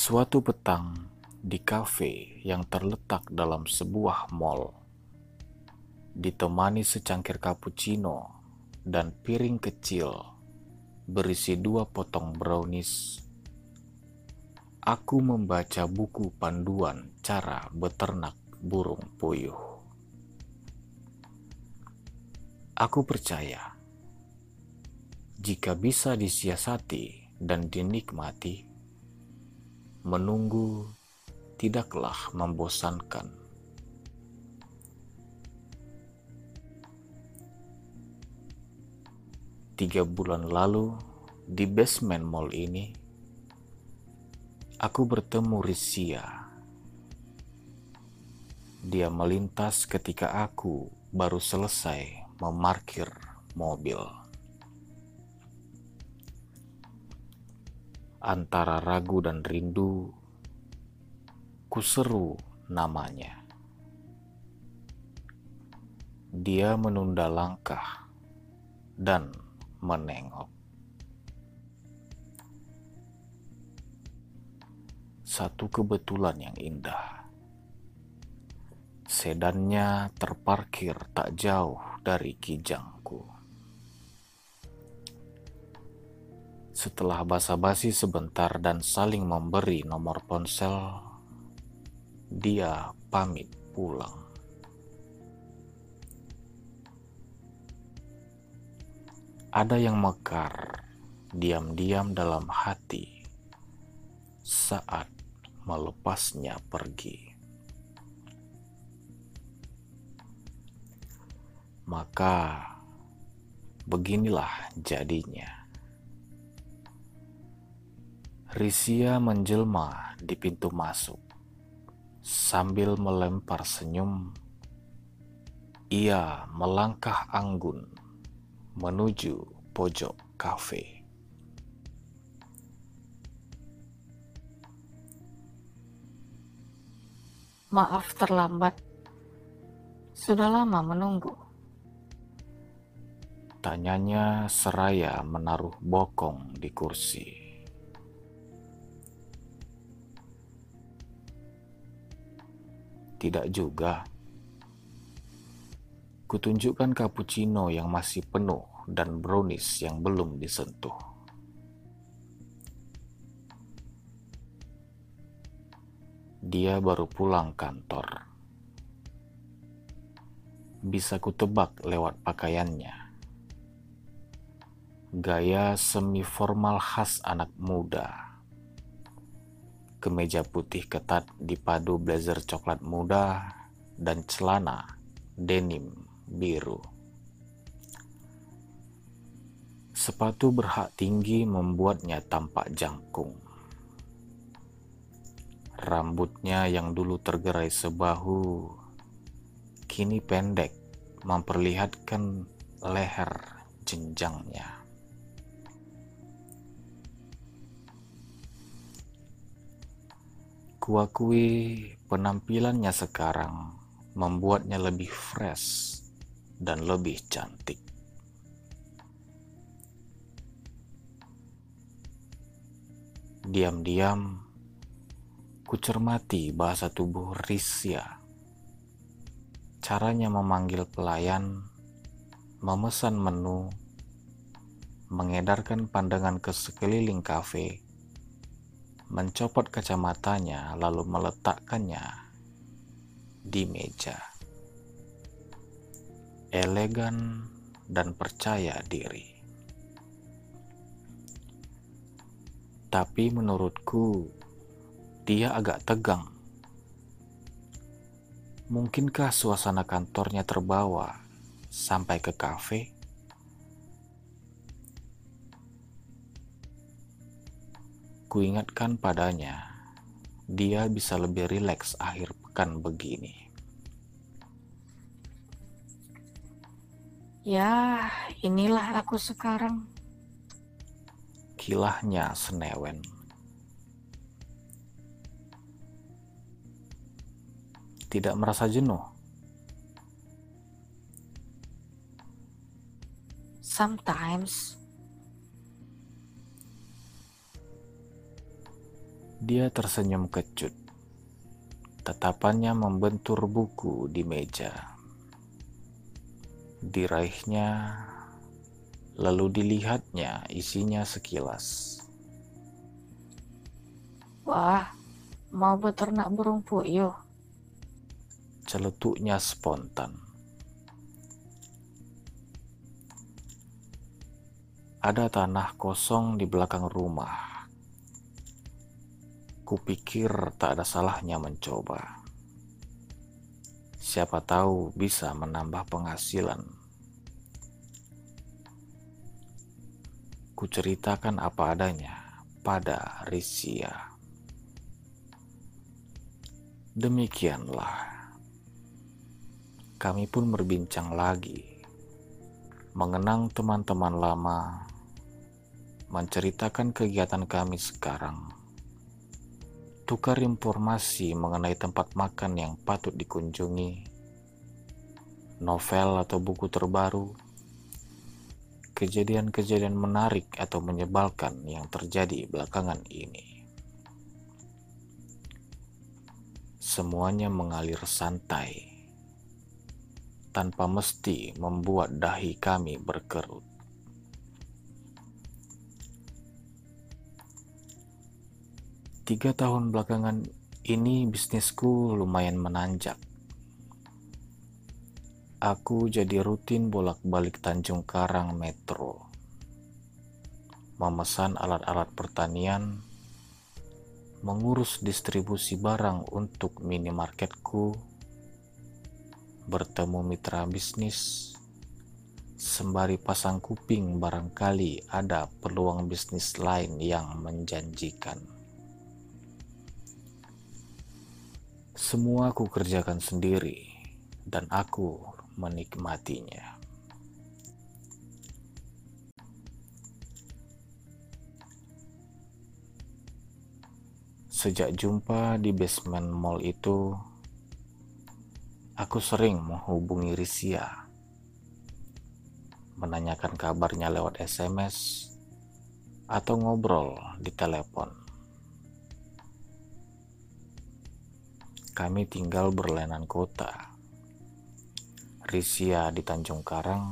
Suatu petang di kafe yang terletak dalam sebuah mall, ditemani secangkir cappuccino dan piring kecil berisi dua potong brownies, aku membaca buku panduan cara beternak burung puyuh. Aku percaya jika bisa disiasati dan dinikmati, menunggu tidaklah membosankan. Tiga bulan lalu, di basement mall ini, aku bertemu Risia. Dia melintas ketika aku baru selesai memarkir mobil. Antara ragu dan rindu, kuseru namanya. Dia menunda langkah dan menengok. Satu kebetulan yang indah. Sedannya terparkir tak jauh dari kijangku. Setelah basa-basi sebentar dan saling memberi nomor ponsel, dia pamit pulang. Ada yang mekar diam-diam dalam hati saat melepasnya pergi. Maka beginilah jadinya. Risia menjelma di pintu masuk. Sambil melempar senyum, ia melangkah anggun menuju pojok kafe. Maaf terlambat. Sudah lama menunggu. Tanyanya seraya menaruh bokong di kursi. Tidak juga. Kutunjukkan cappuccino yang masih penuh dan brownies yang belum disentuh. Dia baru pulang kantor. Bisa kutebak lewat pakaiannya. Gaya semi formal khas anak muda kemeja putih ketat dipadu blazer coklat muda dan celana denim biru. Sepatu berhak tinggi membuatnya tampak jangkung. Rambutnya yang dulu tergerai sebahu kini pendek memperlihatkan leher jenjangnya. Kuakui penampilannya sekarang membuatnya lebih fresh dan lebih cantik. Diam-diam, kucermati bahasa tubuh Risya. Caranya memanggil pelayan, memesan menu, mengedarkan pandangan ke sekeliling kafe, mencopot kacamatanya lalu meletakkannya di meja. Elegan dan percaya diri. Tapi menurutku dia agak tegang. Mungkinkah suasana kantornya terbawa sampai ke kafe? Kuingatkan padanya, dia bisa lebih rileks akhir pekan begini. Ya, inilah aku sekarang. Kilahnya senewen. Tidak merasa jenuh. Sometimes Dia tersenyum kecut. Tatapannya membentur buku di meja. Diraihnya, lalu dilihatnya isinya sekilas. Wah, mau beternak burung puyuh. Celetuknya spontan. Ada tanah kosong di belakang rumah Kupikir tak ada salahnya mencoba. Siapa tahu bisa menambah penghasilan. Kuceritakan apa adanya pada Risia. Demikianlah. Kami pun berbincang lagi, mengenang teman-teman lama, menceritakan kegiatan kami sekarang tukar informasi mengenai tempat makan yang patut dikunjungi, novel atau buku terbaru, kejadian-kejadian menarik atau menyebalkan yang terjadi belakangan ini. Semuanya mengalir santai, tanpa mesti membuat dahi kami berkerut. Tiga tahun belakangan ini bisnisku lumayan menanjak. Aku jadi rutin bolak-balik Tanjung Karang Metro. Memesan alat-alat pertanian, mengurus distribusi barang untuk minimarketku, bertemu mitra bisnis, sembari pasang kuping barangkali ada peluang bisnis lain yang menjanjikan. Semua aku kerjakan sendiri dan aku menikmatinya. Sejak jumpa di basement mall itu, aku sering menghubungi Risia, menanyakan kabarnya lewat SMS atau ngobrol di telepon. Kami tinggal berlainan kota. Risia di Tanjung Karang,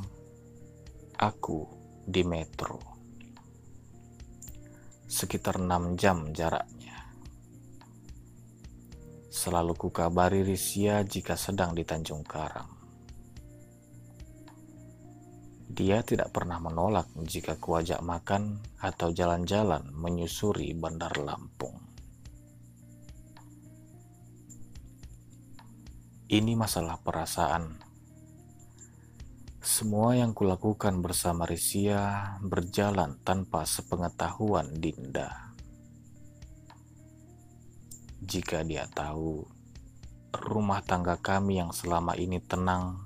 aku di Metro. Sekitar 6 jam jaraknya. Selalu kukabari Risia jika sedang di Tanjung Karang. Dia tidak pernah menolak jika kuajak makan atau jalan-jalan menyusuri Bandar Lampung. Ini masalah perasaan. Semua yang kulakukan bersama Risia berjalan tanpa sepengetahuan Dinda. Jika dia tahu rumah tangga kami yang selama ini tenang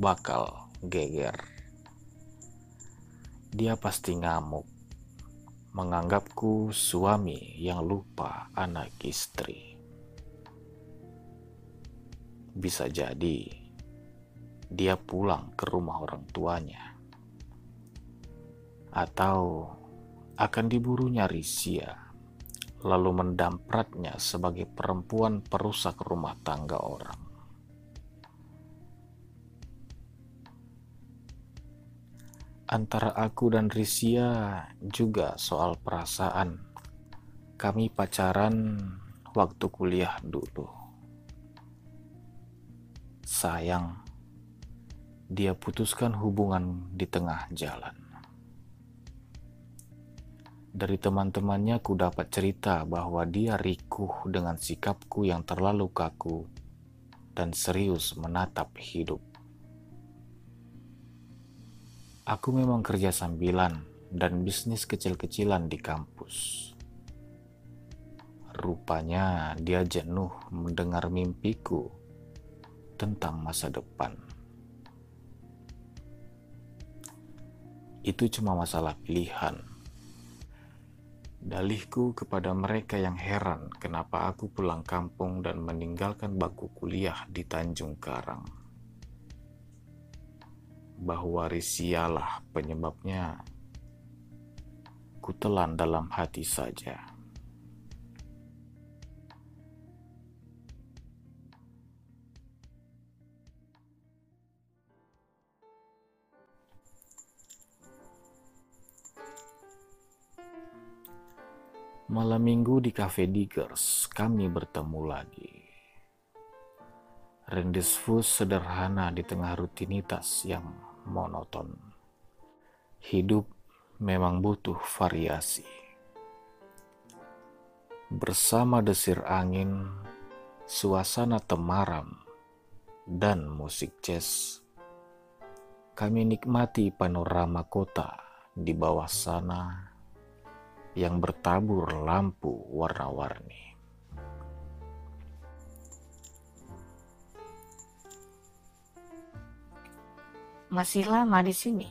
bakal geger. Dia pasti ngamuk, menganggapku suami yang lupa anak istri. Bisa jadi dia pulang ke rumah orang tuanya. Atau akan diburunya Risia, lalu mendampratnya sebagai perempuan perusak rumah tangga orang. Antara aku dan Risia juga soal perasaan. Kami pacaran waktu kuliah dulu. Sayang, dia putuskan hubungan di tengah jalan. Dari teman-temannya ku dapat cerita bahwa dia rikuh dengan sikapku yang terlalu kaku dan serius menatap hidup. Aku memang kerja sambilan dan bisnis kecil-kecilan di kampus. Rupanya dia jenuh mendengar mimpiku tentang masa depan. Itu cuma masalah pilihan. Dalihku kepada mereka yang heran kenapa aku pulang kampung dan meninggalkan bangku kuliah di Tanjung Karang. Bahwa risialah penyebabnya, kutelan dalam hati saja. Malam minggu di Cafe Diggers, kami bertemu lagi. Rendezvous sederhana di tengah rutinitas yang monoton. Hidup memang butuh variasi. Bersama desir angin, suasana temaram, dan musik jazz, kami nikmati panorama kota di bawah sana yang bertabur lampu warna-warni. Masih lama di sini?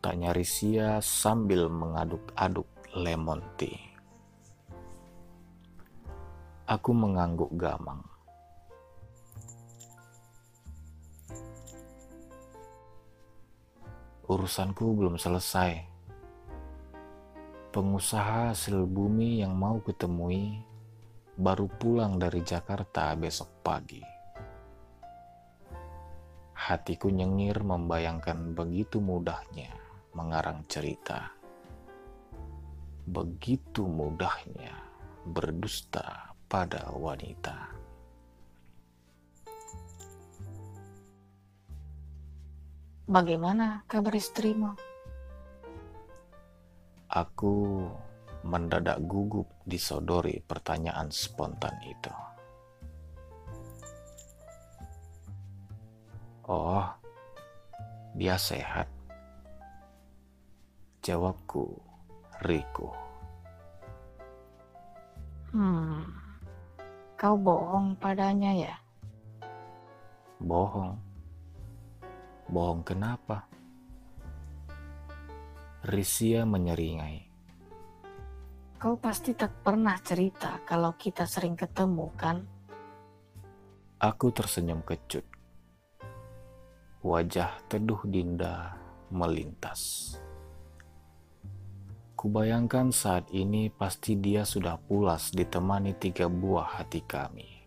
Tanya Risia sambil mengaduk-aduk lemon tea. Aku mengangguk gamang. Urusanku belum selesai pengusaha hasil bumi yang mau kutemui baru pulang dari Jakarta besok pagi. Hatiku nyengir membayangkan begitu mudahnya mengarang cerita. Begitu mudahnya berdusta pada wanita. Bagaimana kabar istrimu? Aku mendadak gugup disodori pertanyaan spontan itu. Oh, dia sehat. Jawabku, Riku. Hmm, kau bohong padanya ya? Bohong. Bohong kenapa? Risia menyeringai. Kau pasti tak pernah cerita kalau kita sering ketemu, kan? Aku tersenyum kecut. Wajah teduh Dinda melintas. Kubayangkan saat ini pasti dia sudah pulas ditemani tiga buah hati kami.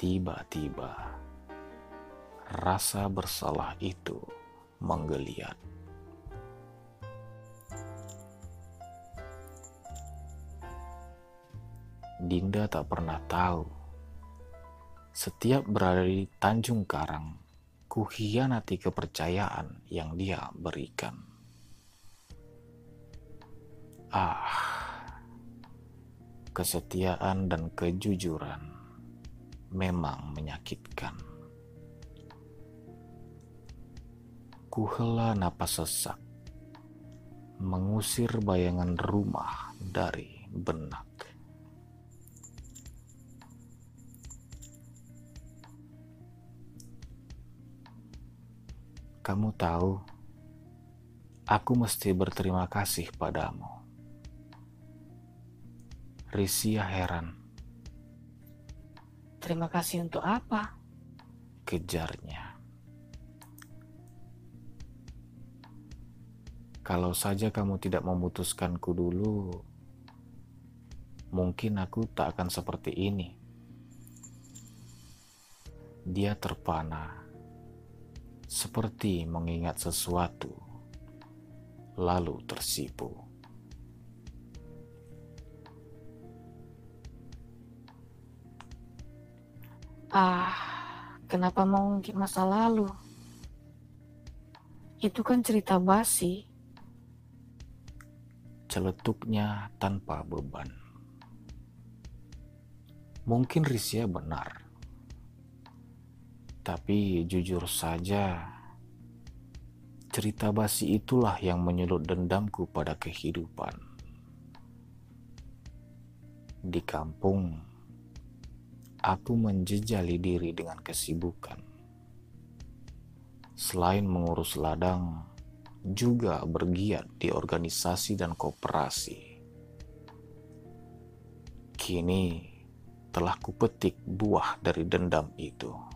Tiba-tiba, rasa bersalah itu menggeliat. Dinda tak pernah tahu. Setiap berada di Tanjung Karang, kuhianati kepercayaan yang dia berikan. Ah, kesetiaan dan kejujuran memang menyakitkan. Kuhela napas sesak, mengusir bayangan rumah dari benak. Kamu tahu, aku mesti berterima kasih padamu. Risia heran. Terima kasih untuk apa? Kejarnya. Kalau saja kamu tidak memutuskanku dulu, mungkin aku tak akan seperti ini. Dia terpana seperti mengingat sesuatu, lalu tersipu. Ah, kenapa mau mengungkit masa lalu? Itu kan cerita basi. Celetuknya tanpa beban. Mungkin Risia benar tapi jujur saja, cerita basi itulah yang menyulut dendamku pada kehidupan. Di kampung, aku menjejali diri dengan kesibukan. Selain mengurus ladang, juga bergiat di organisasi dan kooperasi. Kini telah kupetik buah dari dendam itu.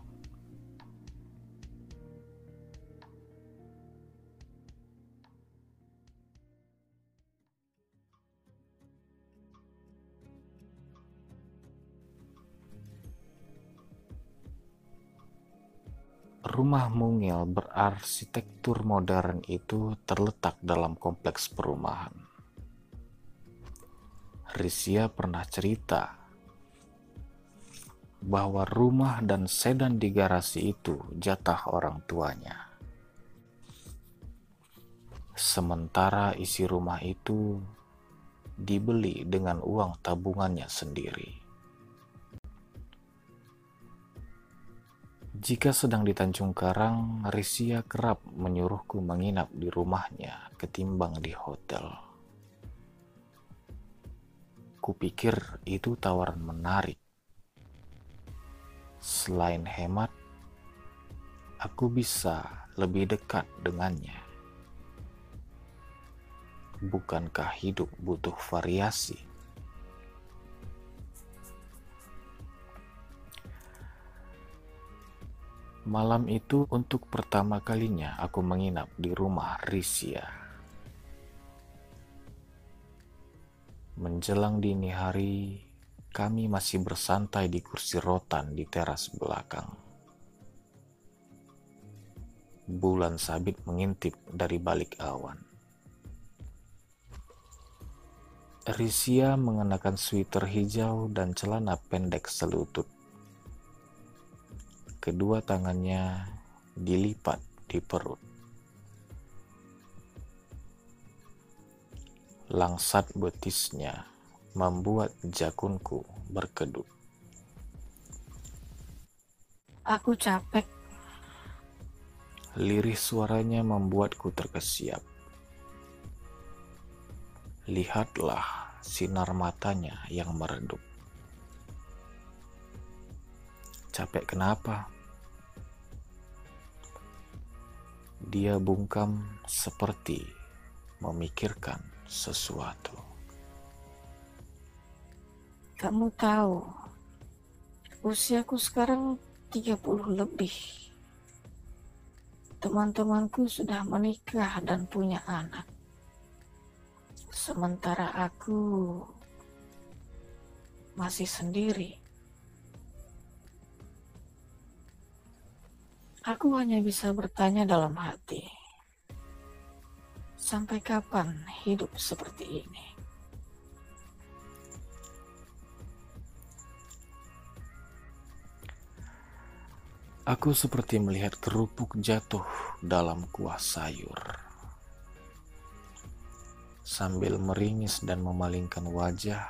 Rumah mungil berarsitektur modern itu terletak dalam kompleks perumahan. Risia pernah cerita bahwa rumah dan sedan di garasi itu jatah orang tuanya. Sementara isi rumah itu dibeli dengan uang tabungannya sendiri. Jika sedang di Tanjung Karang, Risia kerap menyuruhku menginap di rumahnya ketimbang di hotel. Kupikir itu tawaran menarik. Selain hemat, aku bisa lebih dekat dengannya. Bukankah hidup butuh variasi? Malam itu untuk pertama kalinya aku menginap di rumah Risia. Menjelang dini hari, kami masih bersantai di kursi rotan di teras belakang. Bulan sabit mengintip dari balik awan. Risia mengenakan sweater hijau dan celana pendek selutut. Kedua tangannya dilipat di perut. Langsat betisnya membuat jakunku berkedut. Aku capek. Lirih suaranya membuatku terkesiap. Lihatlah sinar matanya yang meredup. Capek kenapa? Dia bungkam seperti memikirkan sesuatu. Kamu tahu, usiaku sekarang 30 lebih. Teman-temanku sudah menikah dan punya anak. Sementara aku masih sendiri. Aku hanya bisa bertanya dalam hati. Sampai kapan hidup seperti ini? Aku seperti melihat kerupuk jatuh dalam kuah sayur. Sambil meringis dan memalingkan wajah,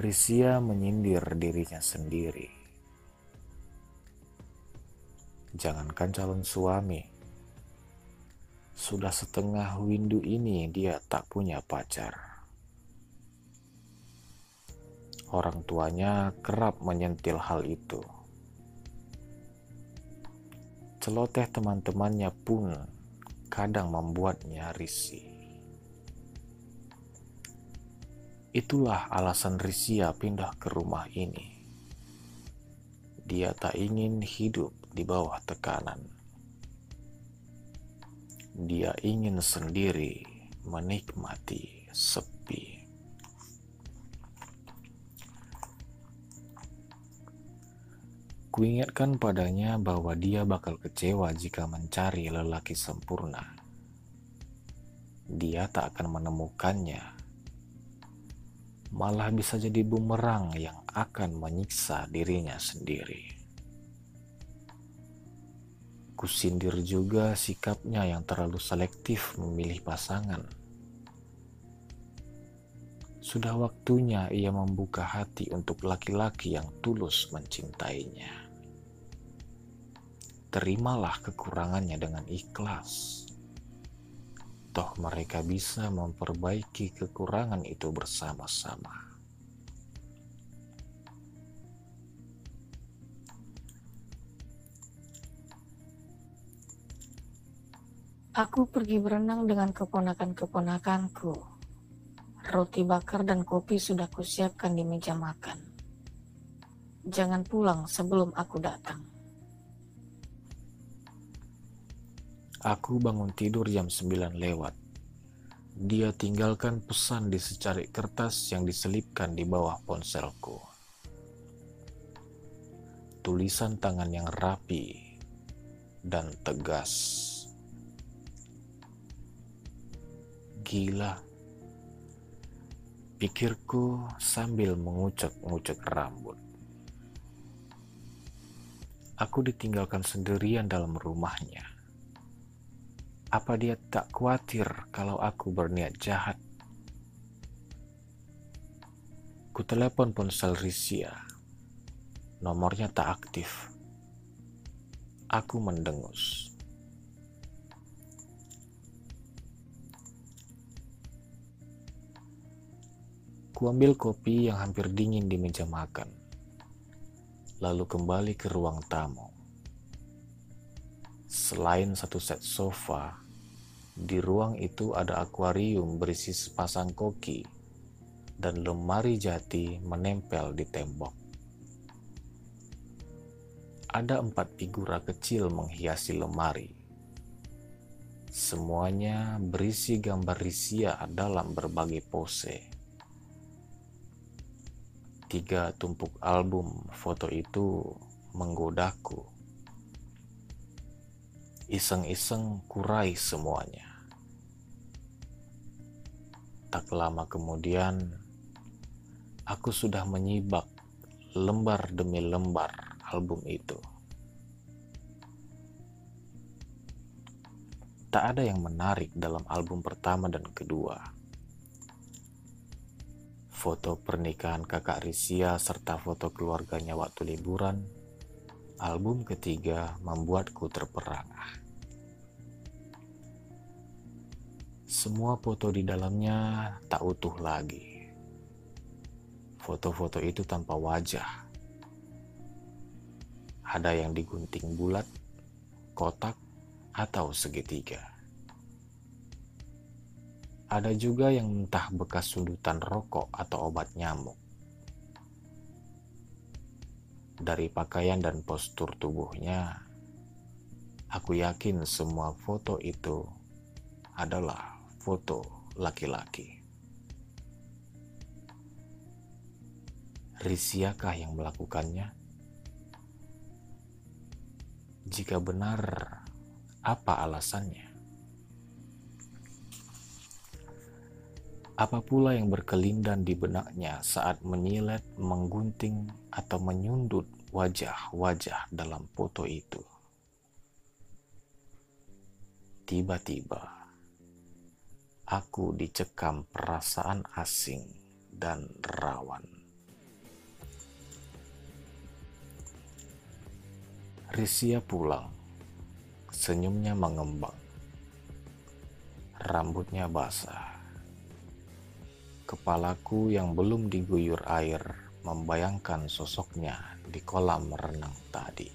Risia menyindir dirinya sendiri. Jangankan calon suami, sudah setengah windu ini dia tak punya pacar. Orang tuanya kerap menyentil hal itu. Celoteh teman-temannya pun kadang membuatnya risih. Itulah alasan Risia pindah ke rumah ini. Dia tak ingin hidup di bawah tekanan. Dia ingin sendiri menikmati sepi. Kuingatkan padanya bahwa dia bakal kecewa jika mencari lelaki sempurna. Dia tak akan menemukannya. Malah bisa jadi bumerang yang akan menyiksa dirinya sendiri. Kusindir juga sikapnya yang terlalu selektif memilih pasangan. Sudah waktunya ia membuka hati untuk laki-laki yang tulus mencintainya. Terimalah kekurangannya dengan ikhlas. Toh mereka bisa memperbaiki kekurangan itu bersama-sama. Aku pergi berenang dengan keponakan-keponakanku. Roti bakar dan kopi sudah kusiapkan di meja makan. Jangan pulang sebelum aku datang. Aku bangun tidur jam 9 lewat. Dia tinggalkan pesan di secarik kertas yang diselipkan di bawah ponselku. Tulisan tangan yang rapi dan tegas. Gila. Pikirku sambil mengucek-ngucek rambut. Aku ditinggalkan sendirian dalam rumahnya. Apa dia tak khawatir kalau aku berniat jahat? Ku telepon ponsel Risia. Nomornya tak aktif. Aku mendengus. Kuambil kopi yang hampir dingin di meja makan, lalu kembali ke ruang tamu. Selain satu set sofa, di ruang itu ada akuarium berisi sepasang koki dan lemari jati menempel di tembok. Ada empat figura kecil menghiasi lemari. Semuanya berisi gambar Risia dalam berbagai pose tiga tumpuk album foto itu menggodaku. Iseng-iseng kurai semuanya. Tak lama kemudian, aku sudah menyibak lembar demi lembar album itu. Tak ada yang menarik dalam album pertama dan kedua foto pernikahan kakak Risia serta foto keluarganya waktu liburan, album ketiga membuatku terperangah. Semua foto di dalamnya tak utuh lagi. Foto-foto itu tanpa wajah. Ada yang digunting bulat, kotak, atau segitiga. Ada juga yang entah bekas sundutan rokok atau obat nyamuk. Dari pakaian dan postur tubuhnya, aku yakin semua foto itu adalah foto laki-laki. Risiakah yang melakukannya? Jika benar, apa alasannya? Apa pula yang berkelindan di benaknya saat menyilet, menggunting, atau menyundut wajah-wajah dalam foto itu? Tiba-tiba, aku dicekam perasaan asing dan rawan. Risia pulang, senyumnya mengembang, rambutnya basah Kepalaku yang belum diguyur air membayangkan sosoknya di kolam renang tadi.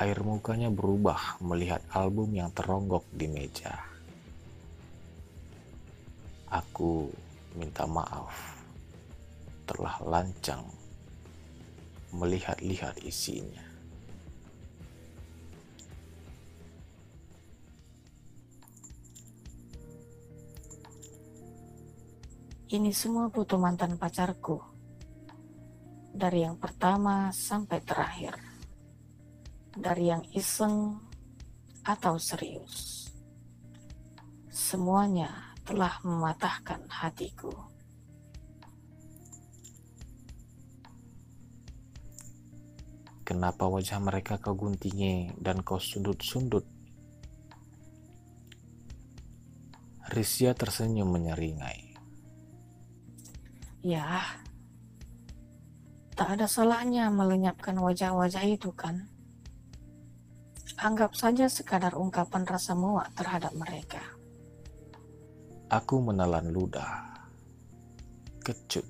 Air mukanya berubah melihat album yang teronggok di meja. Aku minta maaf telah lancang melihat-lihat isinya. Ini semua foto mantan pacarku. Dari yang pertama sampai terakhir. Dari yang iseng atau serius. Semuanya telah mematahkan hatiku. Kenapa wajah mereka kau guntingi dan kau sundut-sundut? Risia tersenyum menyeringai. Ya, tak ada salahnya melenyapkan wajah-wajah itu kan. Anggap saja sekadar ungkapan rasa muak terhadap mereka. Aku menelan ludah. Kecut.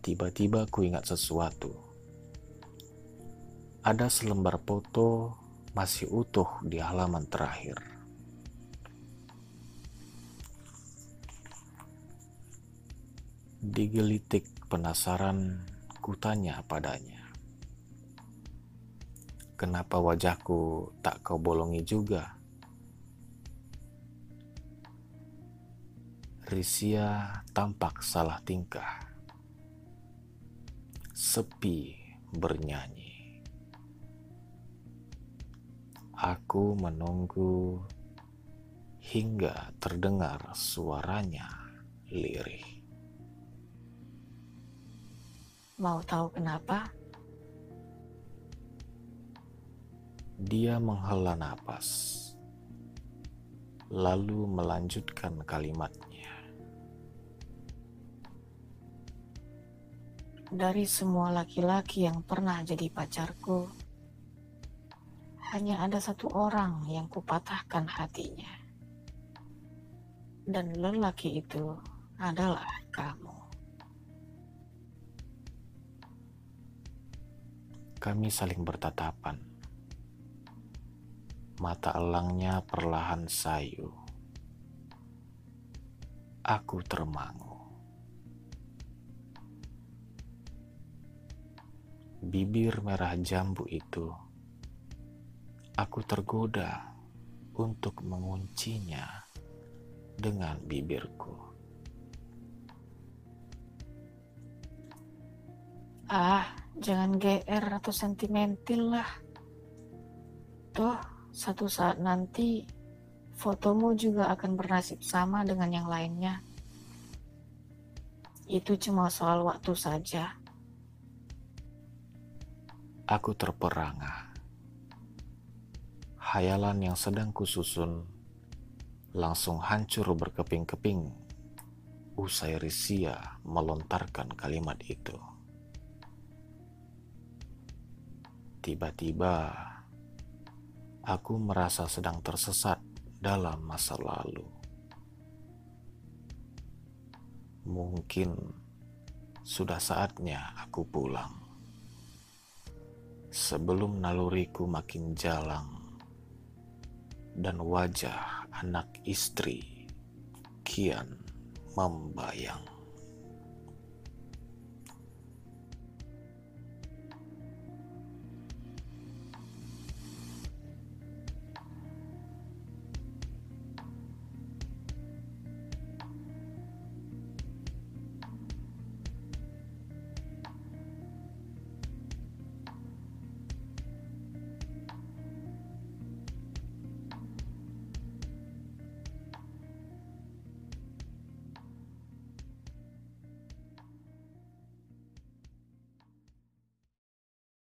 Tiba-tiba ku ingat sesuatu. Ada selembar foto masih utuh di halaman terakhir. Digelitik penasaran, kutanya padanya. Kenapa wajahku tak kau bolongi juga? Risia tampak salah tingkah. Sepi bernyanyi. Aku menunggu hingga terdengar suaranya lirih. Mau tahu kenapa? Dia menghela napas, lalu melanjutkan kalimatnya. Dari semua laki-laki yang pernah jadi pacarku, hanya ada satu orang yang kupatahkan hatinya. Dan lelaki itu adalah kamu. Kami saling bertatapan. Mata elangnya perlahan sayu. Aku termangu. Bibir merah jambu itu, aku tergoda untuk menguncinya dengan bibirku. Ah, jangan GR atau sentimental lah. Toh, satu saat nanti fotomu juga akan bernasib sama dengan yang lainnya. Itu cuma soal waktu saja. Aku terperangah. Hayalan yang sedang kususun langsung hancur berkeping-keping usai Risia melontarkan kalimat itu. Tiba-tiba, aku merasa sedang tersesat dalam masa lalu. Mungkin sudah saatnya aku pulang. Sebelum naluriku makin jalang dan wajah anak istri kian membayang.